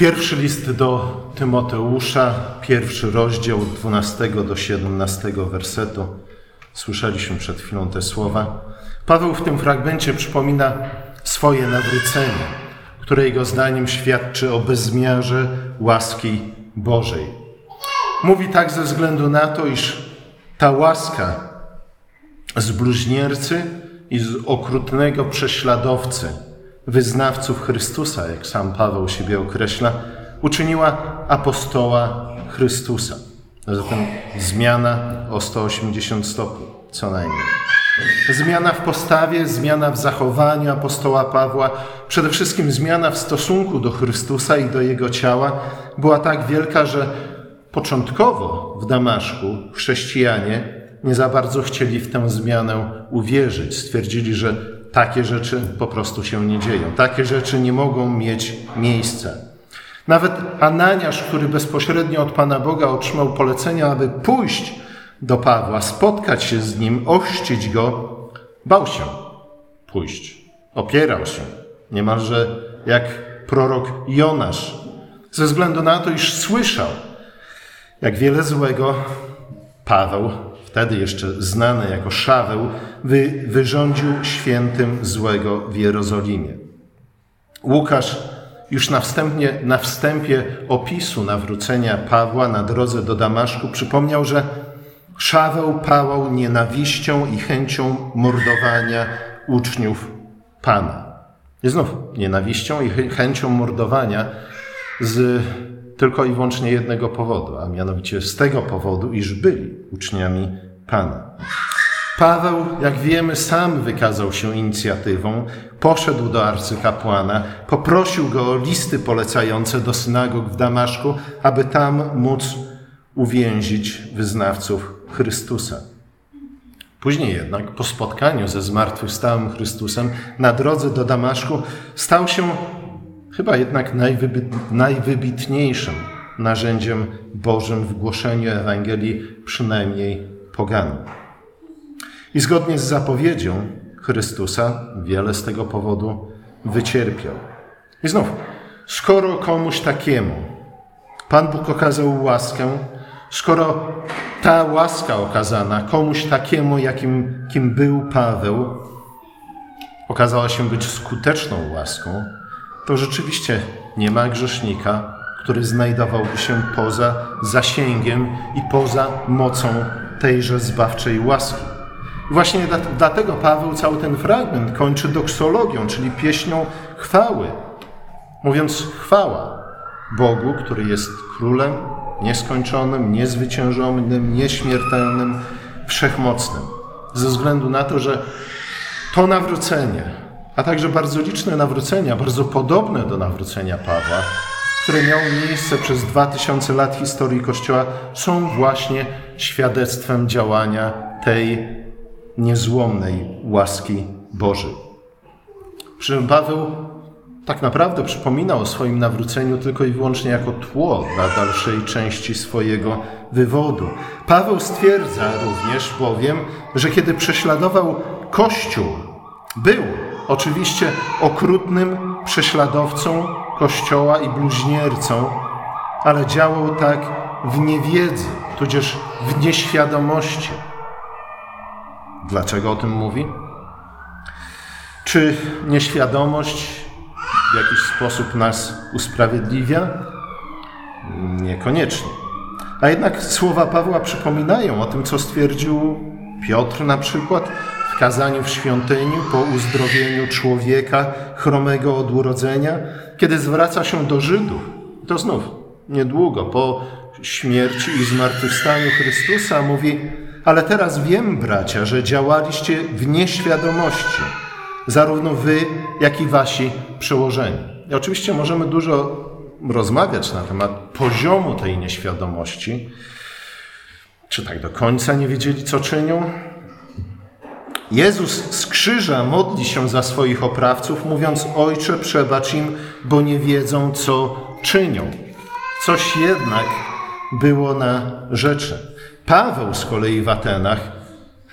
Pierwszy list do Tymoteusza, pierwszy rozdział od 12 do 17 wersetu. Słyszeliśmy przed chwilą te słowa. Paweł w tym fragmencie przypomina swoje nawrócenie, które jego zdaniem świadczy o bezmiarze łaski Bożej. Mówi tak ze względu na to, iż ta łaska z bluźniercy i z okrutnego prześladowcy, wyznawców Chrystusa, jak sam Paweł siebie określa, uczyniła apostoła Chrystusa. Zatem zmiana o 180 stopni, co najmniej. Zmiana w postawie, zmiana w zachowaniu apostoła Pawła, przede wszystkim zmiana w stosunku do Chrystusa i do jego ciała była tak wielka, że początkowo w Damaszku chrześcijanie nie za bardzo chcieli w tę zmianę uwierzyć. Stwierdzili, że takie rzeczy po prostu się nie dzieją. Takie rzeczy nie mogą mieć miejsca. Nawet Ananiasz, który bezpośrednio od Pana Boga otrzymał polecenia, aby pójść do Pawła, spotkać się z nim, ochrzcić go, bał się pójść. Opierał się, niemalże jak prorok Jonasz, ze względu na to, iż słyszał, jak wiele złego Paweł, wtedy jeszcze znany jako Szaweł, wy, wyrządził świętym złego w Jerozolimie. Łukasz już na, wstępie, na wstępie opisu nawrócenia Pawła na drodze do Damaszku przypomniał, że Szaweł pałał nienawiścią i chęcią mordowania uczniów Pana. I znów nienawiścią i chęcią mordowania z tylko i wyłącznie jednego powodu, a mianowicie z tego powodu, iż byli uczniami Pana. Paweł, jak wiemy, sam wykazał się inicjatywą, poszedł do arcykapłana, poprosił go o listy polecające do synagog w Damaszku, aby tam móc uwięzić wyznawców Chrystusa. Później jednak, po spotkaniu ze zmartwychwstałym Chrystusem na drodze do Damaszku, stał się chyba jednak najwybitniejszym narzędziem Bożym w głoszeniu Ewangelii, przynajmniej poganom. I zgodnie z zapowiedzią Chrystusa, wiele z tego powodu wycierpiał. I znów, skoro komuś takiemu Pan Bóg okazał łaskę, skoro ta łaska okazana komuś takiemu, jakim kim był Paweł, okazała się być skuteczną łaską, to rzeczywiście nie ma grzesznika, który znajdowałby się poza zasięgiem i poza mocą tejże zbawczej łaski. I właśnie dlatego Paweł cały ten fragment kończy doksologią, czyli pieśnią chwały, mówiąc chwała Bogu, który jest królem nieskończonym, niezwyciężonym, nieśmiertelnym, wszechmocnym. Ze względu na to, że to nawrócenie, a także bardzo liczne nawrócenia, bardzo podobne do nawrócenia Pawła, które miało miejsce przez dwa tysiące lat historii Kościoła, są właśnie świadectwem działania tej niezłomnej łaski Bożej. Przy Paweł tak naprawdę przypominał o swoim nawróceniu tylko i wyłącznie jako tło dla dalszej części swojego wywodu. Paweł stwierdza również bowiem, że kiedy prześladował Kościół, był oczywiście okrutnym prześladowcą Kościoła i bluźniercą, ale działał tak w niewiedzy, tudzież w nieświadomości. Dlaczego o tym mówi? Czy nieświadomość w jakiś sposób nas usprawiedliwia? Niekoniecznie. A jednak słowa Pawła przypominają o tym, co stwierdził Piotr na przykład kazaniu w świątyni po uzdrowieniu człowieka chromego od urodzenia, kiedy zwraca się do Żydów. To znów niedługo po śmierci i zmartwychwstaniu Chrystusa mówi: Ale teraz wiem, bracia, że działaliście w nieświadomości zarówno wy, jak i wasi przełożeni. I oczywiście możemy dużo rozmawiać na temat poziomu tej nieświadomości. Czy tak do końca nie wiedzieli, co czynią? Jezus z krzyża modli się za swoich oprawców, mówiąc: Ojcze, przebacz im, bo nie wiedzą, co czynią. Coś jednak było na rzeczy. Paweł z kolei w Atenach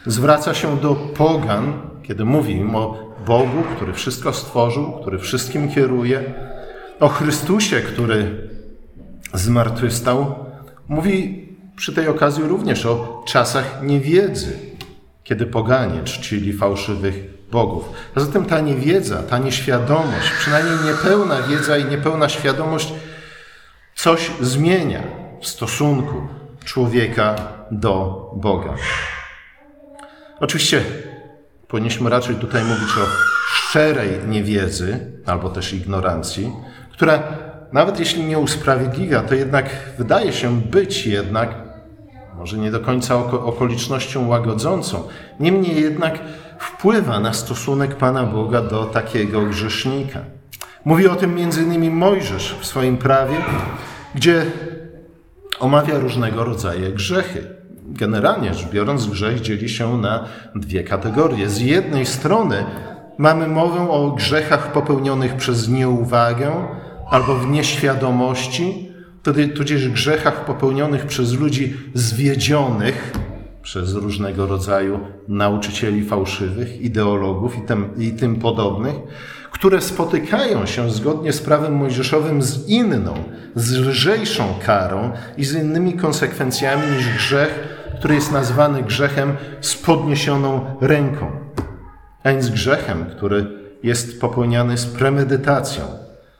zwraca się do pogan, kiedy mówi im o Bogu, który wszystko stworzył, który wszystkim kieruje, o Chrystusie, który zmartwychwstał, mówi przy tej okazji również o czasach niewiedzy, kiedy poganie czcili fałszywych bogów. A zatem ta niewiedza, ta nieświadomość, przynajmniej niepełna wiedza i niepełna świadomość coś zmienia w stosunku człowieka do Boga. Oczywiście powinniśmy raczej tutaj mówić o szczerej niewiedzy albo też ignorancji, która nawet jeśli nie usprawiedliwia, to jednak wydaje się być jednak, może nie do końca okolicznością łagodzącą, niemniej jednak wpływa na stosunek Pana Boga do takiego grzesznika. Mówi o tym innymi Mojżesz w swoim prawie, gdzie omawia różnego rodzaju grzechy. Generalnie rzecz biorąc, grzech dzieli się na dwie kategorie. Z jednej strony mamy mowę o grzechach popełnionych przez nieuwagę albo w nieświadomości, tudzież grzechach popełnionych przez ludzi zwiedzionych przez różnego rodzaju nauczycieli fałszywych, ideologów i tym, i tym podobnych, które spotykają się zgodnie z prawem mojżeszowym z inną, z lżejszą karą i z innymi konsekwencjami niż grzech, który jest nazwany grzechem z podniesioną ręką, a więc grzechem, który jest popełniany z premedytacją,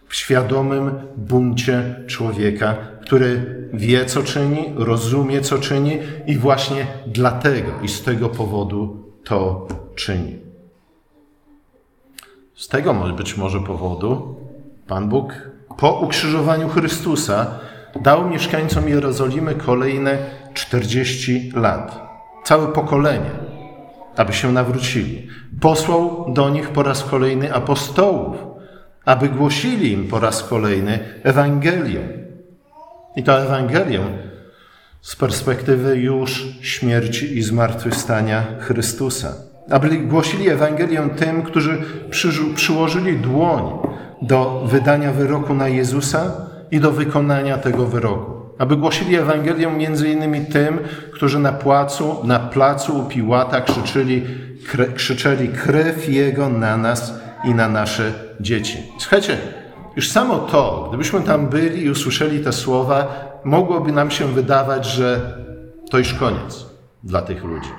w świadomym buncie człowieka, który wie, co czyni, rozumie, co czyni i właśnie dlatego i z tego powodu to czyni. Z tego być może powodu Pan Bóg po ukrzyżowaniu Chrystusa dał mieszkańcom Jerozolimy kolejne 40 lat, całe pokolenie, aby się nawrócili. Posłał do nich po raz kolejny apostołów, aby głosili im po raz kolejny Ewangelię. I to Ewangelię z perspektywy już śmierci i zmartwychwstania Chrystusa. Aby głosili Ewangelię tym, którzy przyłożyli dłoń do wydania wyroku na Jezusa i do wykonania tego wyroku. Aby głosili Ewangelię między innymi tym, którzy na placu, na placu u Piłata krzyczyli, krzyczeli krew Jego na nas i na nasze dzieci. Słuchajcie, już samo to, gdybyśmy tam byli i usłyszeli te słowa, mogłoby nam się wydawać, że to już koniec dla tych ludzi.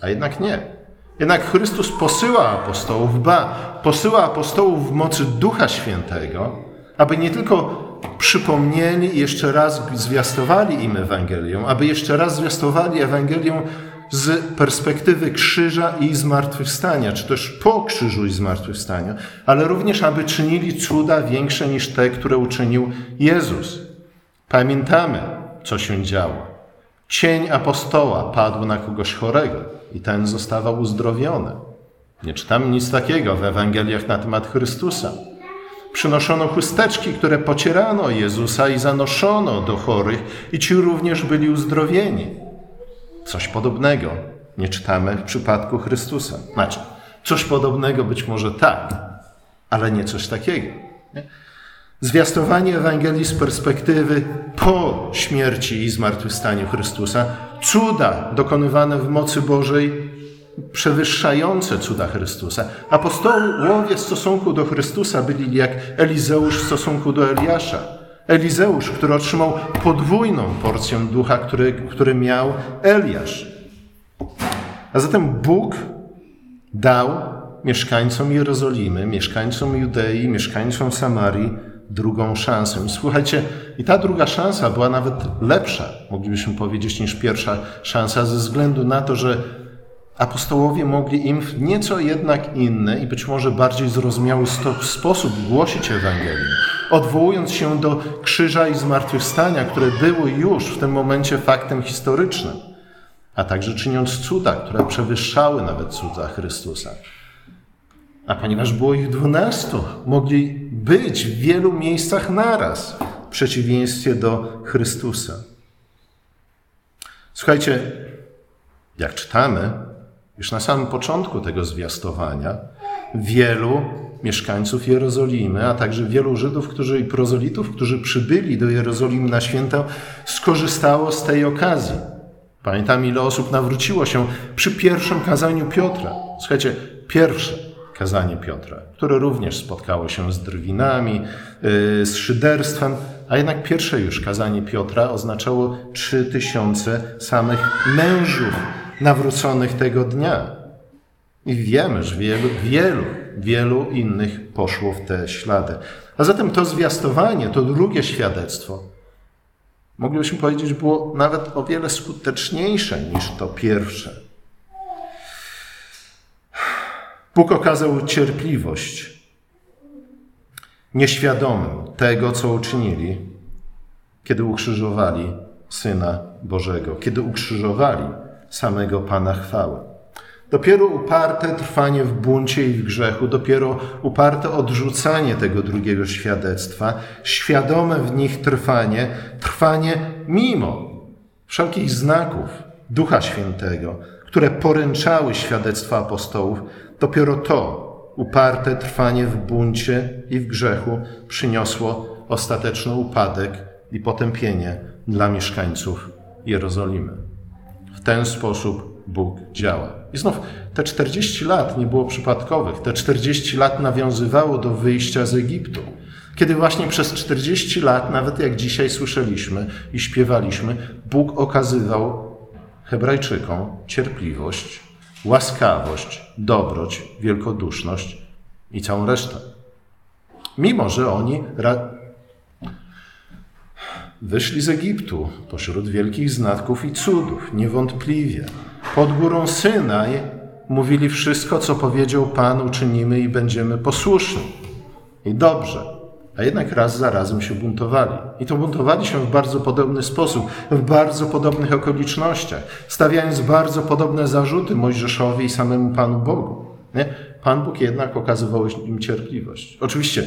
A jednak nie. Jednak Chrystus posyła apostołów, ba, posyła apostołów w mocy Ducha Świętego, aby nie tylko przypomnieli i jeszcze raz zwiastowali im Ewangelię, aby jeszcze raz zwiastowali Ewangelię z perspektywy krzyża i zmartwychwstania, czy też po krzyżu i zmartwychwstaniu, ale również aby czynili cuda większe niż te, które uczynił Jezus. Pamiętamy, co się działo. Cień apostoła padł na kogoś chorego i ten zostawał uzdrowiony. Nie czytamy nic takiego w Ewangeliach na temat Chrystusa. Przynoszono chusteczki, które pocierano Jezusa i zanoszono do chorych, i ci również byli uzdrowieni. Coś podobnego nie czytamy w przypadku Chrystusa. Znaczy, coś podobnego być może tak, ale nie coś takiego. Nie? Zwiastowanie Ewangelii z perspektywy po śmierci i zmartwychwstaniu Chrystusa, cuda dokonywane w mocy Bożej, przewyższające cuda Chrystusa. Apostołowie w stosunku do Chrystusa byli jak Elizeusz w stosunku do Eliasza. Elizeusz, który otrzymał podwójną porcję ducha, który, który miał Eliasz. A zatem Bóg dał mieszkańcom Jerozolimy, mieszkańcom Judei, mieszkańcom Samarii drugą szansę. Słuchajcie, i ta druga szansa była nawet lepsza, moglibyśmy powiedzieć, niż pierwsza szansa, ze względu na to, że apostołowie mogli im w nieco jednak inny i być może bardziej zrozumiały sposób głosić Ewangelię, odwołując się do krzyża i zmartwychwstania, które były już w tym momencie faktem historycznym, a także czyniąc cuda, które przewyższały nawet cuda Chrystusa. A ponieważ było ich dwunastu, mogli być w wielu miejscach naraz, w przeciwieństwie do Chrystusa. Słuchajcie, jak czytamy, już na samym początku tego zwiastowania, wielu mieszkańców Jerozolimy, a także wielu Żydów którzy, i prozolitów, którzy przybyli do Jerozolimy na święta, skorzystało z tej okazji. Pamiętam, ile osób nawróciło się przy pierwszym kazaniu Piotra. Słuchajcie, pierwsze kazanie Piotra, które również spotkało się z drwinami, yy, z szyderstwem, a jednak pierwsze już kazanie Piotra oznaczało trzy tysiące samych mężów nawróconych tego dnia. I wiemy, że wielu, wielu, wielu innych poszło w te ślady. A zatem to zwiastowanie, to drugie świadectwo, moglibyśmy powiedzieć, było nawet o wiele skuteczniejsze niż to pierwsze. Bóg okazał cierpliwość nieświadomym tego, co uczynili, kiedy ukrzyżowali Syna Bożego, kiedy ukrzyżowali samego Pana chwały. Dopiero uparte trwanie w buncie i w grzechu, dopiero uparte odrzucanie tego drugiego świadectwa, świadome w nich trwanie, trwanie mimo wszelkich znaków Ducha Świętego, które poręczały świadectwa apostołów, dopiero to uparte trwanie w buncie i w grzechu przyniosło ostateczny upadek i potępienie dla mieszkańców Jerozolimy. W ten sposób Bóg działa. I znów te 40 lat nie było przypadkowych. Te 40 lat nawiązywało do wyjścia z Egiptu. Kiedy właśnie przez 40 lat, nawet jak dzisiaj słyszeliśmy i śpiewaliśmy, Bóg okazywał Hebrajczykom cierpliwość, łaskawość, dobroć, wielkoduszność i całą resztę. Mimo, że oni wyszli z Egiptu pośród wielkich znatków i cudów, niewątpliwie pod górą Synaj mówili wszystko, co powiedział Pan, uczynimy i będziemy posłuszni. I dobrze. A jednak raz za razem się buntowali. I to buntowali się w bardzo podobny sposób, w bardzo podobnych okolicznościach, stawiając bardzo podobne zarzuty Mojżeszowi i samemu Panu Bogu. Nie? Pan Bóg jednak okazywał im cierpliwość. Oczywiście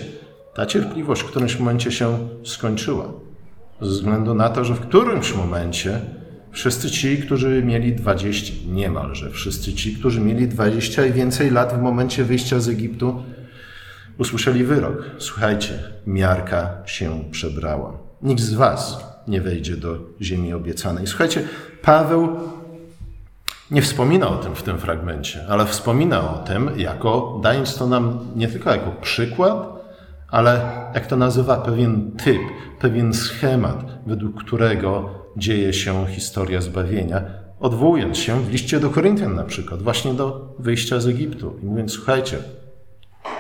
ta cierpliwość w którymś momencie się skończyła. Ze względu na to, że w którymś momencie Wszyscy ci, którzy mieli 20, niemalże wszyscy ci, którzy mieli 20 i więcej lat w momencie wyjścia z Egiptu, usłyszeli wyrok. Słuchajcie, miarka się przebrała. Nikt z was nie wejdzie do ziemi obiecanej. Słuchajcie, Paweł nie wspomina o tym w tym fragmencie, ale wspomina o tym jako, dając to nam nie tylko jako przykład, ale jak to nazywa, pewien typ, pewien schemat, według którego dzieje się historia zbawienia, odwołując się w liście do Koryntian na przykład, właśnie do wyjścia z Egiptu i mówiąc, słuchajcie,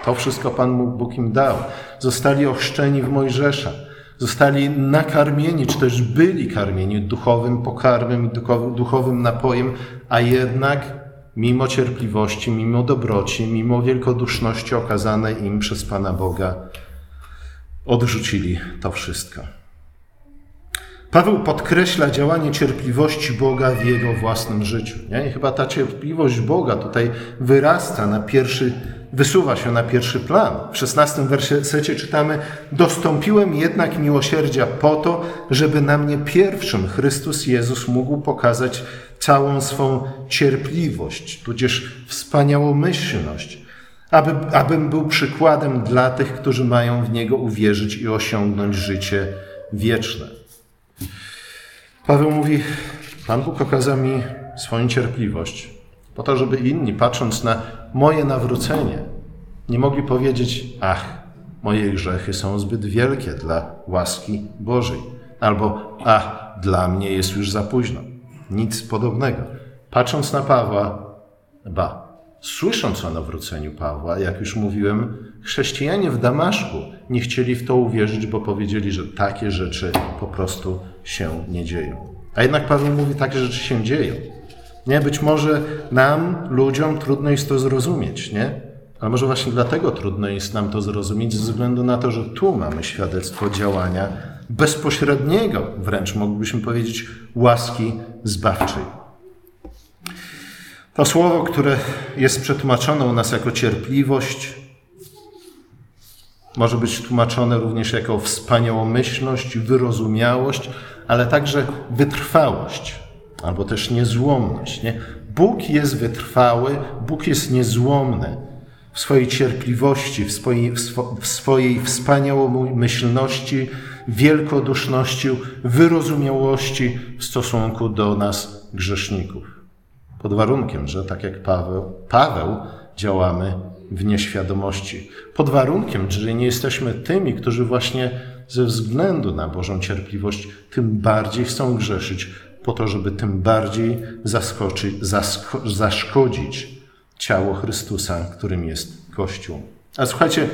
to wszystko Pan Bóg im dał. Zostali ochrzczeni w Mojżesza, zostali nakarmieni, czy też byli karmieni duchowym pokarmem i duchowym napojem, a jednak mimo cierpliwości, mimo dobroci, mimo wielkoduszności okazanej im przez Pana Boga, odrzucili to wszystko. Paweł podkreśla działanie cierpliwości Boga w jego własnym życiu. Nie? I chyba ta cierpliwość Boga tutaj wyrasta na pierwszy, wysuwa się na pierwszy plan. W szesnastym wersecie czytamy: Dostąpiłem jednak miłosierdzia po to, żeby na mnie pierwszym Chrystus Jezus mógł pokazać całą swą cierpliwość, tudzież wspaniałomyślność, aby, abym był przykładem dla tych, którzy mają w Niego uwierzyć i osiągnąć życie wieczne. Paweł mówi: Pan Bóg okazał mi swoją cierpliwość, po to, żeby inni, patrząc na moje nawrócenie, nie mogli powiedzieć: Ach, moje grzechy są zbyt wielkie dla łaski Bożej, albo Ach, dla mnie jest już za późno. Nic podobnego. Patrząc na Pawła, ba, słysząc o nawróceniu Pawła, jak już mówiłem, chrześcijanie w Damaszku nie chcieli w to uwierzyć, bo powiedzieli, że takie rzeczy po prostu się nie dzieją. A jednak Paweł mówi, takie rzeczy się dzieją. Nie, być może nam, ludziom, trudno jest to zrozumieć, nie? Ale może właśnie dlatego trudno jest nam to zrozumieć, ze względu na to, że tu mamy świadectwo działania bezpośredniego, wręcz moglibyśmy powiedzieć, łaski zbawczej. To słowo, które jest przetłumaczone u nas jako cierpliwość, może być tłumaczone również jako wspaniałomyślność, wyrozumiałość, ale także wytrwałość, albo też niezłomność. Nie? Bóg jest wytrwały, Bóg jest niezłomny w swojej cierpliwości, w swojej, w swojej wspaniałomyślności, wielkoduszności, wyrozumiałości w stosunku do nas, grzeszników. Pod warunkiem, że tak jak Paweł, Paweł działamy w nieświadomości. Pod warunkiem, że nie jesteśmy tymi, którzy właśnie ze względu na Bożą cierpliwość tym bardziej chcą grzeszyć, po to, żeby tym bardziej zaskoczyć, zasko, zaszkodzić ciało Chrystusa, którym jest Kościół. A słuchajcie,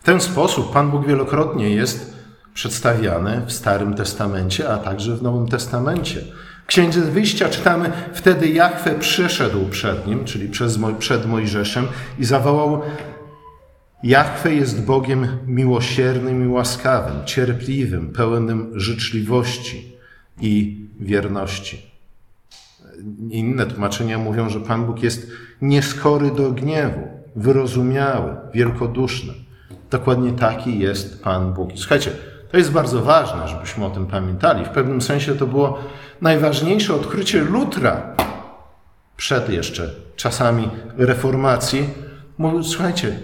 w ten sposób Pan Bóg wielokrotnie jest przedstawiany w Starym Testamencie, a także w Nowym Testamencie. Księdze Wyjścia czytamy, wtedy Jachwę przyszedł przed nim, czyli przed Mojżeszem i zawołał Jachwę jest Bogiem miłosiernym i łaskawym, cierpliwym, pełnym życzliwości i wierności. Inne tłumaczenia mówią, że Pan Bóg jest nieskory do gniewu, wyrozumiały, wielkoduszny. Dokładnie taki jest Pan Bóg. Słuchajcie, to jest bardzo ważne, żebyśmy o tym pamiętali. W pewnym sensie to było najważniejsze odkrycie Lutra przed jeszcze czasami reformacji. Mówił, słuchajcie,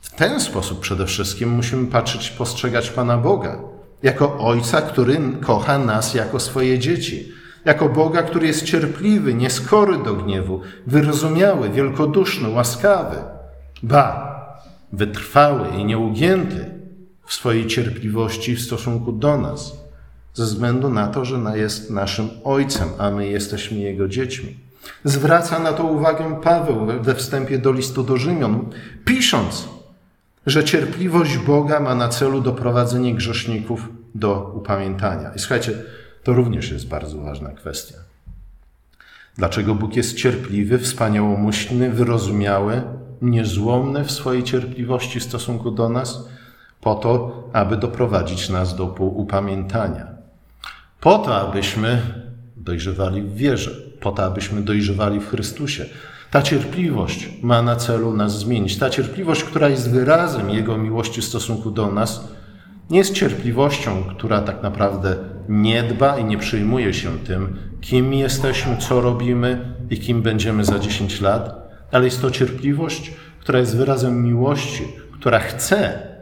w ten sposób przede wszystkim musimy patrzeć, postrzegać Pana Boga jako Ojca, który kocha nas jako swoje dzieci, jako Boga, który jest cierpliwy, nieskory do gniewu, wyrozumiały, wielkoduszny, łaskawy, ba, wytrwały i nieugięty w swojej cierpliwości w stosunku do nas, ze względu na to, że jest naszym Ojcem, a my jesteśmy Jego dziećmi. Zwraca na to uwagę Paweł we wstępie do listu do Rzymian, pisząc, że cierpliwość Boga ma na celu doprowadzenie grzeszników do upamiętania. I słuchajcie, to również jest bardzo ważna kwestia. Dlaczego Bóg jest cierpliwy, wspaniałomyślny, wyrozumiały, niezłomny w swojej cierpliwości w stosunku do nas? Po to, aby doprowadzić nas do upamiętania. Po to, abyśmy dojrzewali w wierze, po to, abyśmy dojrzewali w Chrystusie, ta cierpliwość ma na celu nas zmienić. Ta cierpliwość, która jest wyrazem Jego miłości w stosunku do nas, nie jest cierpliwością, która tak naprawdę nie dba i nie przejmuje się tym, kim jesteśmy, co robimy i kim będziemy za 10 lat, ale jest to cierpliwość, która jest wyrazem miłości, która chce,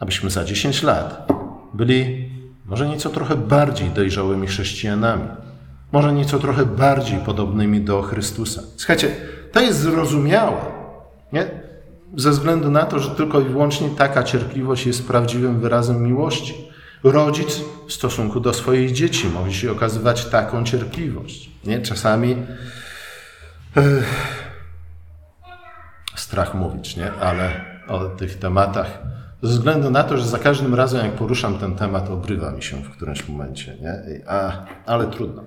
abyśmy za 10 lat byli może nieco trochę bardziej dojrzałymi chrześcijanami, może nieco trochę bardziej podobnymi do Chrystusa. Słuchajcie, to jest zrozumiałe, nie? ze względu na to, że tylko i wyłącznie taka cierpliwość jest prawdziwym wyrazem miłości. Rodzic w stosunku do swoich dzieci może się okazywać taką cierpliwość. Nie? Czasami strach mówić, nie? ale o tych tematach ze względu na to, że za każdym razem, jak poruszam ten temat, obrywa mi się w którymś momencie. Nie? A, ale trudno.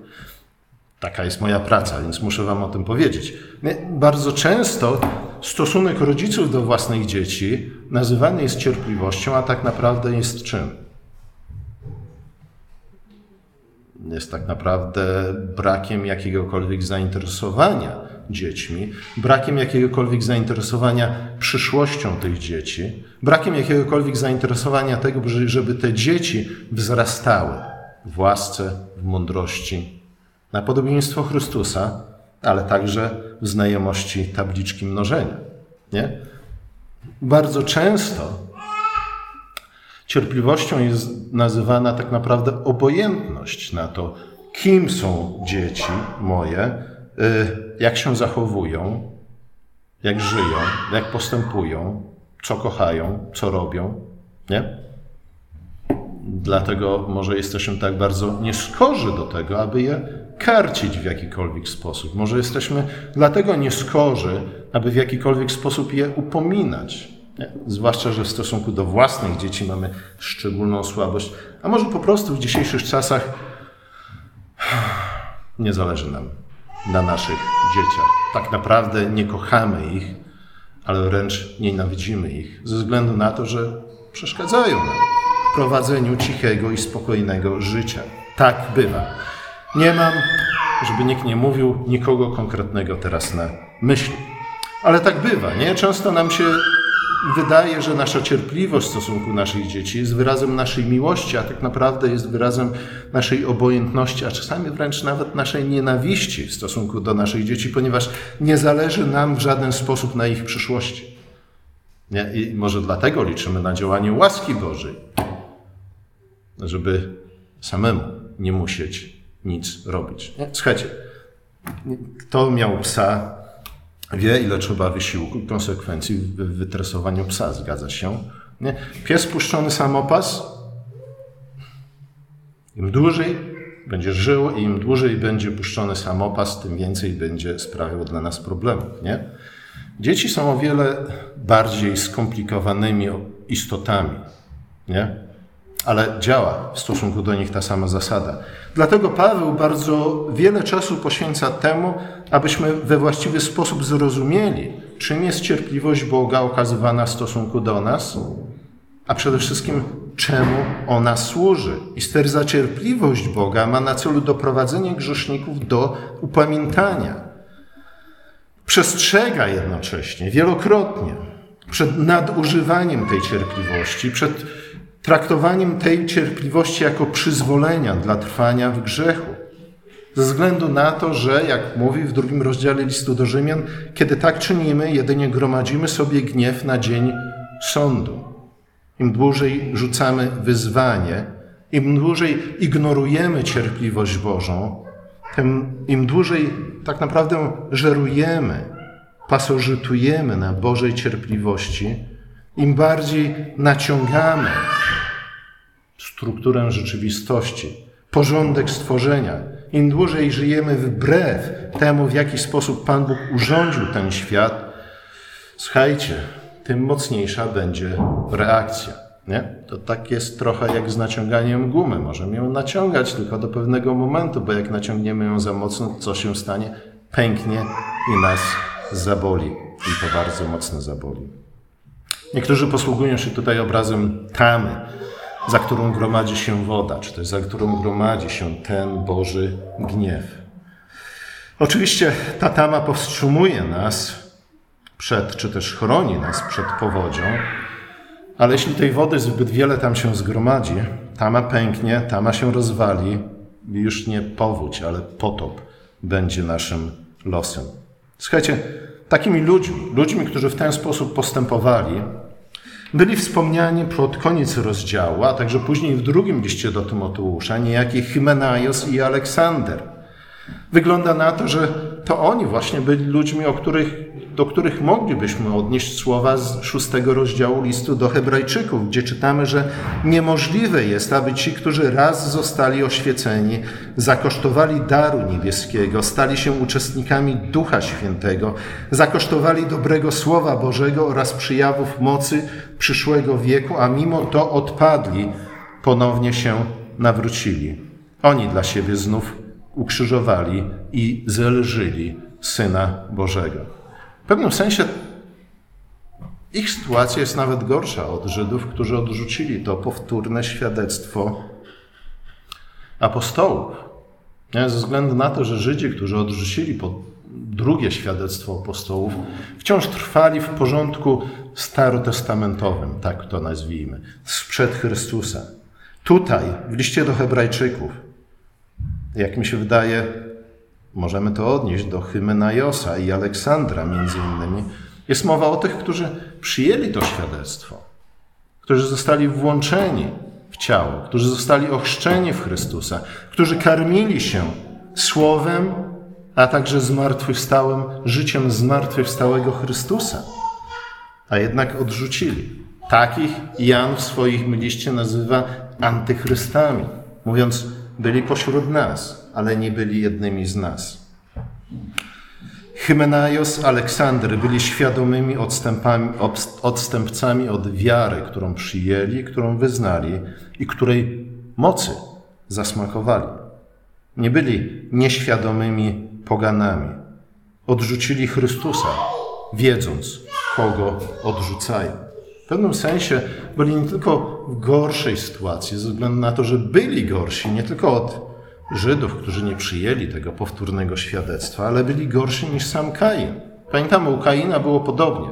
Taka jest moja praca, więc muszę Wam o tym powiedzieć. Bardzo często stosunek rodziców do własnych dzieci nazywany jest cierpliwością, a tak naprawdę jest czym? Jest tak naprawdę brakiem jakiegokolwiek zainteresowania dziećmi, brakiem jakiegokolwiek zainteresowania przyszłością tych dzieci, brakiem jakiegokolwiek zainteresowania tego, żeby te dzieci wzrastały w łasce, w mądrości, na podobieństwo Chrystusa, ale także w znajomości tabliczki mnożenia. Nie? Bardzo często cierpliwością jest nazywana tak naprawdę obojętność na to, kim są dzieci moje, y, jak się zachowują, jak żyją, jak postępują, co kochają, co robią. Nie? Dlatego może jesteśmy tak bardzo nieskorzy do tego, aby je karcić w jakikolwiek sposób. Może jesteśmy dlatego nieskorzy, aby w jakikolwiek sposób je upominać. Nie? Zwłaszcza, że w stosunku do własnych dzieci mamy szczególną słabość, a może po prostu w dzisiejszych czasach nie zależy nam na naszych dzieciach. Tak naprawdę nie kochamy ich, ale wręcz nienawidzimy ich ze względu na to, że przeszkadzają nam w prowadzeniu cichego i spokojnego życia. Tak bywa. Nie mam, żeby nikt nie mówił, nikogo konkretnego teraz na myśli. Ale tak bywa, nie? Często nam się wydaje, że nasza cierpliwość w stosunku naszych dzieci jest wyrazem naszej miłości, a tak naprawdę jest wyrazem naszej obojętności, a czasami wręcz nawet naszej nienawiści w stosunku do naszych dzieci, ponieważ nie zależy nam w żaden sposób na ich przyszłości. Nie? I może dlatego liczymy na działanie łaski Bożej, żeby samemu nie musieć nic robić. Słuchajcie, kto miał psa, wie, ile trzeba wysiłku konsekwencji w wytresowaniu psa, zgadza się? Nie? Pies puszczony samopas, im dłużej będzie żył i im dłużej będzie puszczony samopas, tym więcej będzie sprawiał dla nas problemów. Nie? Dzieci są o wiele bardziej skomplikowanymi istotami, nie? Ale działa w stosunku do nich ta sama zasada. Dlatego Paweł bardzo wiele czasu poświęca temu, abyśmy we właściwy sposób zrozumieli, czym jest cierpliwość Boga okazywana w stosunku do nas, a przede wszystkim czemu ona służy. I cierpliwość Boga ma na celu doprowadzenie grzeszników do upamiętania. Przestrzega jednocześnie, wielokrotnie, przed nadużywaniem tej cierpliwości, przed traktowaniem tej cierpliwości jako przyzwolenia dla trwania w grzechu. Ze względu na to, że, jak mówi w drugim rozdziale listu do Rzymian, kiedy tak czynimy, jedynie gromadzimy sobie gniew na dzień sądu. Im dłużej rzucamy wyzwanie, im dłużej ignorujemy cierpliwość Bożą, tym im dłużej tak naprawdę żerujemy, pasożytujemy na Bożej cierpliwości, im bardziej naciągamy strukturę rzeczywistości, porządek stworzenia, im dłużej żyjemy wbrew temu, w jaki sposób Pan Bóg urządził ten świat, słuchajcie, tym mocniejsza będzie reakcja. Nie? To tak jest trochę jak z naciąganiem gumy. Możemy ją naciągać tylko do pewnego momentu, bo jak naciągniemy ją za mocno, co się stanie? Pęknie i nas zaboli. I to bardzo mocno zaboli. Niektórzy posługują się tutaj obrazem tamy, za którą gromadzi się woda, czy też za którą gromadzi się ten Boży gniew. Oczywiście ta tama powstrzymuje nas przed, czy też chroni nas przed powodzią, ale jeśli tej wody zbyt wiele tam się zgromadzi, tama pęknie, tama się rozwali już nie powódź, ale potop będzie naszym losem. Słuchajcie, takimi ludźmi, ludźmi, którzy w ten sposób postępowali, byli wspomniani pod koniec rozdziału, a także później w drugim liście do Tymoteusza, niejaki Hymenaios i Aleksander. Wygląda na to, że to oni właśnie byli ludźmi, o których, do których moglibyśmy odnieść słowa z szóstego rozdziału listu do Hebrajczyków, gdzie czytamy, że niemożliwe jest, aby ci, którzy raz zostali oświeceni, zakosztowali daru niebieskiego, stali się uczestnikami Ducha Świętego, zakosztowali dobrego Słowa Bożego oraz przyjawów mocy przyszłego wieku, a mimo to odpadli, ponownie się nawrócili. Oni dla siebie znów ukrzyżowali i zelżyli Syna Bożego. W pewnym sensie ich sytuacja jest nawet gorsza od Żydów, którzy odrzucili to powtórne świadectwo apostołów. Ze względu na to, że Żydzi, którzy odrzucili drugie świadectwo apostołów, wciąż trwali w porządku starotestamentowym, tak to nazwijmy, sprzed Chrystusa. Tutaj, w liście do Hebrajczyków, jak mi się wydaje, możemy to odnieść do Hymenajosa i Aleksandra między innymi, jest mowa o tych, którzy przyjęli to świadectwo, którzy zostali włączeni w ciało, którzy zostali ochrzczeni w Chrystusa, którzy karmili się słowem, a także zmartwychwstałym życiem zmartwychwstałego Chrystusa, a jednak odrzucili. Takich Jan w swoim liście nazywa antychrystami, mówiąc, byli pośród nas, ale nie byli jednymi z nas. Hymenaios, Aleksander byli świadomymi odstępcami od wiary, którą przyjęli, którą wyznali i której mocy zasmakowali. Nie byli nieświadomymi poganami. Odrzucili Chrystusa, wiedząc, kogo odrzucają. W pewnym sensie byli nie tylko w gorszej sytuacji, ze względu na to, że byli gorsi nie tylko od Żydów, którzy nie przyjęli tego powtórnego świadectwa, ale byli gorsi niż sam Kain. Pamiętamy, u Kaina było podobnie.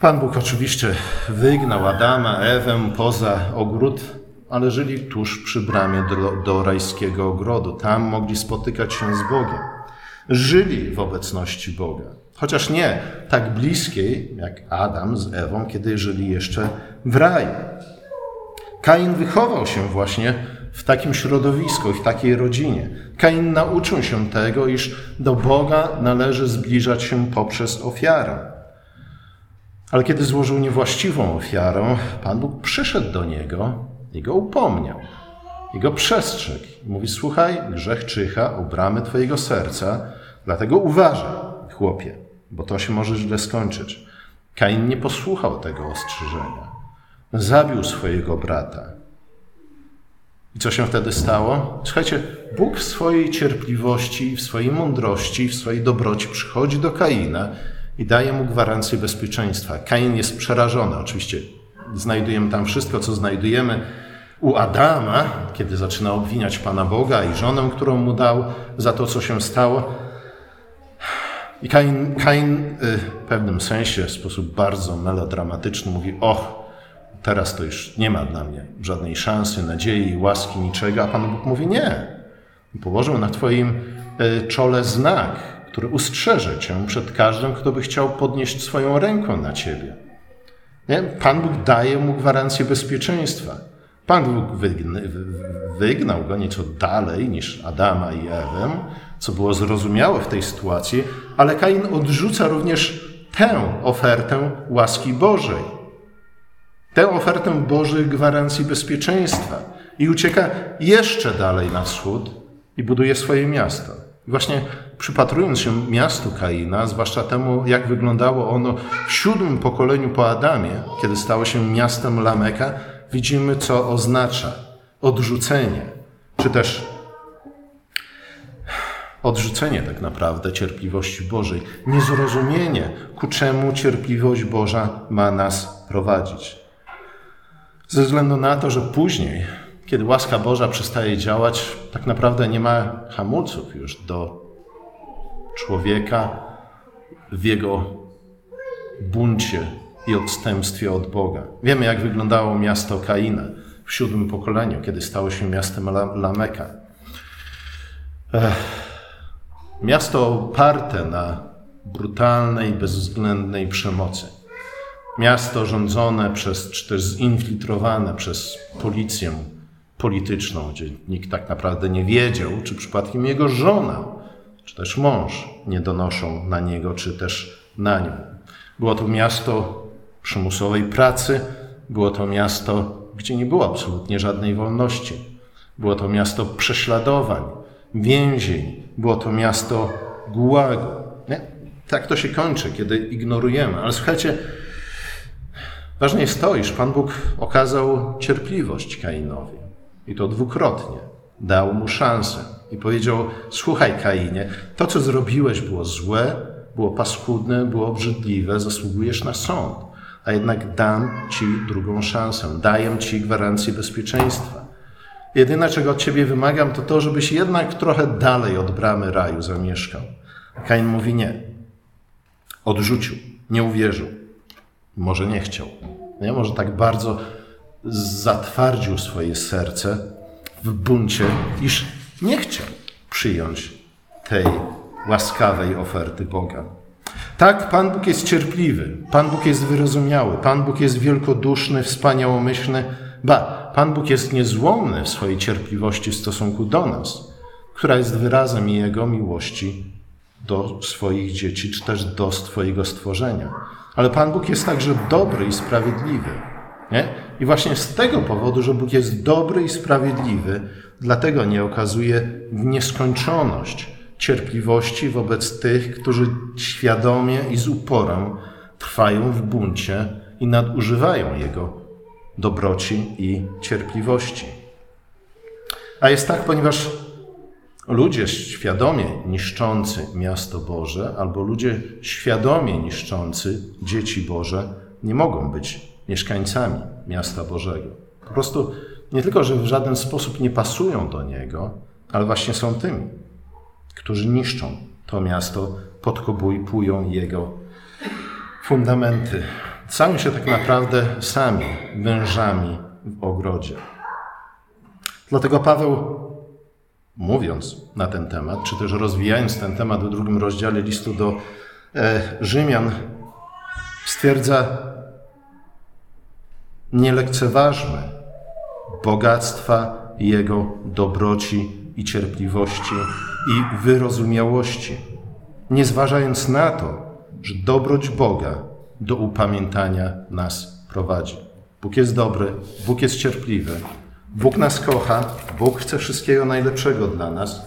Pan Bóg oczywiście wygnał Adama, Ewę poza ogród, ale żyli tuż przy bramie do, do rajskiego ogrodu. Tam mogli spotykać się z Bogiem. Żyli w obecności Boga. Chociaż nie tak bliskiej jak Adam z Ewą, kiedy żyli jeszcze w raju. Kain wychował się właśnie w takim środowisku, w takiej rodzinie. Kain nauczył się tego, iż do Boga należy zbliżać się poprzez ofiarę. Ale kiedy złożył niewłaściwą ofiarę, Pan Bóg przyszedł do niego i go upomniał. I go przestrzegł. Mówi, słuchaj, grzech czyha u bramy twojego serca, dlatego uważaj, chłopie, bo to się może źle skończyć. Kain nie posłuchał tego ostrzeżenia. Zabił swojego brata. I co się wtedy stało? Słuchajcie, Bóg w swojej cierpliwości, w swojej mądrości, w swojej dobroci przychodzi do Kaina i daje mu gwarancję bezpieczeństwa. Kain jest przerażony. Oczywiście znajdujemy tam wszystko, co znajdujemy u Adama, kiedy zaczyna obwiniać Pana Boga i żonę, którą mu dał za to, co się stało. I Kain, Kain y, w pewnym sensie, w sposób bardzo melodramatyczny mówi, och, teraz to już nie ma dla mnie żadnej szansy, nadziei, łaski, niczego, a Pan Bóg mówi, nie. Położył na Twoim y, czole znak, który ustrzeże Cię przed każdym, kto by chciał podnieść swoją rękę na Ciebie. Nie? Pan Bóg daje mu gwarancję bezpieczeństwa. Pan Bóg wygnał go nieco dalej niż Adama i Ewę, co było zrozumiałe w tej sytuacji, ale Kain odrzuca również tę ofertę łaski Bożej, tę ofertę Bożej gwarancji bezpieczeństwa i ucieka jeszcze dalej na wschód i buduje swoje miasto. I właśnie przypatrując się miastu Kaina, zwłaszcza temu, jak wyglądało ono w siódmym pokoleniu po Adamie, kiedy stało się miastem Lameka, widzimy, co oznacza odrzucenie, czy też odrzucenie tak naprawdę cierpliwości Bożej, niezrozumienie, ku czemu cierpliwość Boża ma nas prowadzić. Ze względu na to, że później, kiedy łaska Boża przestaje działać, tak naprawdę nie ma hamulców już do człowieka w jego buncie i odstępstwie od Boga. Wiemy, jak wyglądało miasto Kaina w siódmym pokoleniu, kiedy stało się miastem Lameka. Miasto oparte na brutalnej, bezwzględnej przemocy. Miasto rządzone przez, czy też zinfiltrowane przez policję polityczną, gdzie nikt tak naprawdę nie wiedział, czy przypadkiem jego żona, czy też mąż nie donoszą na niego, czy też na nią. Było to miasto przymusowej pracy. Było to miasto, gdzie nie było absolutnie żadnej wolności. Było to miasto prześladowań, więzień. Było to miasto gułagu. Nie? Tak to się kończy, kiedy ignorujemy. Ale słuchajcie, ważne jest to, iż Pan Bóg okazał cierpliwość Kainowi. I to dwukrotnie. Dał mu szansę i powiedział: Słuchaj, Kainie, to co zrobiłeś było złe, było paskudne, było obrzydliwe, zasługujesz na sąd a jednak dam Ci drugą szansę, daję Ci gwarancję bezpieczeństwa. Jedyne, czego od Ciebie wymagam, to to, żebyś jednak trochę dalej od bramy raju zamieszkał. Kain mówi nie. Odrzucił, nie uwierzył. Może nie chciał. Nie? Może tak bardzo zatwardził swoje serce w buncie, iż nie chciał przyjąć tej łaskawej oferty Boga. Tak, Pan Bóg jest cierpliwy, Pan Bóg jest wyrozumiały, Pan Bóg jest wielkoduszny, wspaniałomyślny, ba, Pan Bóg jest niezłomny w swojej cierpliwości w stosunku do nas, która jest wyrazem Jego miłości do swoich dzieci, czy też do swojego stworzenia. Ale Pan Bóg jest także dobry i sprawiedliwy. Nie? I właśnie z tego powodu, że Bóg jest dobry i sprawiedliwy, dlatego nie okazuje w nieskończoność cierpliwości wobec tych, którzy świadomie i z uporem trwają w buncie i nadużywają Jego dobroci i cierpliwości. A jest tak, ponieważ ludzie świadomie niszczący miasto Boże albo ludzie świadomie niszczący dzieci Boże nie mogą być mieszkańcami miasta Bożego. Po prostu nie tylko, że w żaden sposób nie pasują do niego, ale właśnie są tymi którzy niszczą to miasto, podkopują jego fundamenty. Stają się tak naprawdę sami wężami w ogrodzie. Dlatego Paweł, mówiąc na ten temat, czy też rozwijając ten temat w drugim rozdziale listu do e, Rzymian, stwierdza: Nie lekceważmy bogactwa Jego dobroci i cierpliwości i wyrozumiałości, nie zważając na to, że dobroć Boga do upamiętania nas prowadzi. Bóg jest dobry, Bóg jest cierpliwy, Bóg nas kocha, Bóg chce wszystkiego najlepszego dla nas,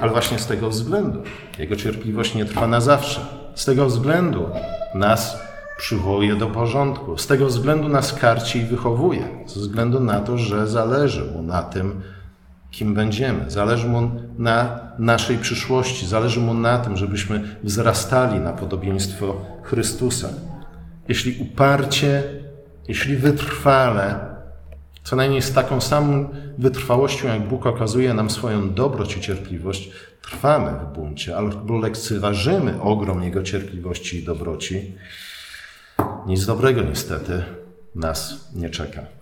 ale właśnie z tego względu Jego cierpliwość nie trwa na zawsze. Z tego względu nas przywołuje do porządku, z tego względu nas karci i wychowuje, ze względu na to, że zależy Mu na tym, kim będziemy. Zależy Mu na naszej przyszłości, zależy Mu na tym, żebyśmy wzrastali na podobieństwo Chrystusa. Jeśli uparcie, jeśli wytrwale, co najmniej z taką samą wytrwałością, jak Bóg okazuje nam swoją dobroć i cierpliwość, trwamy w buncie albo lekceważymy ogrom Jego cierpliwości i dobroci, nic dobrego niestety nas nie czeka.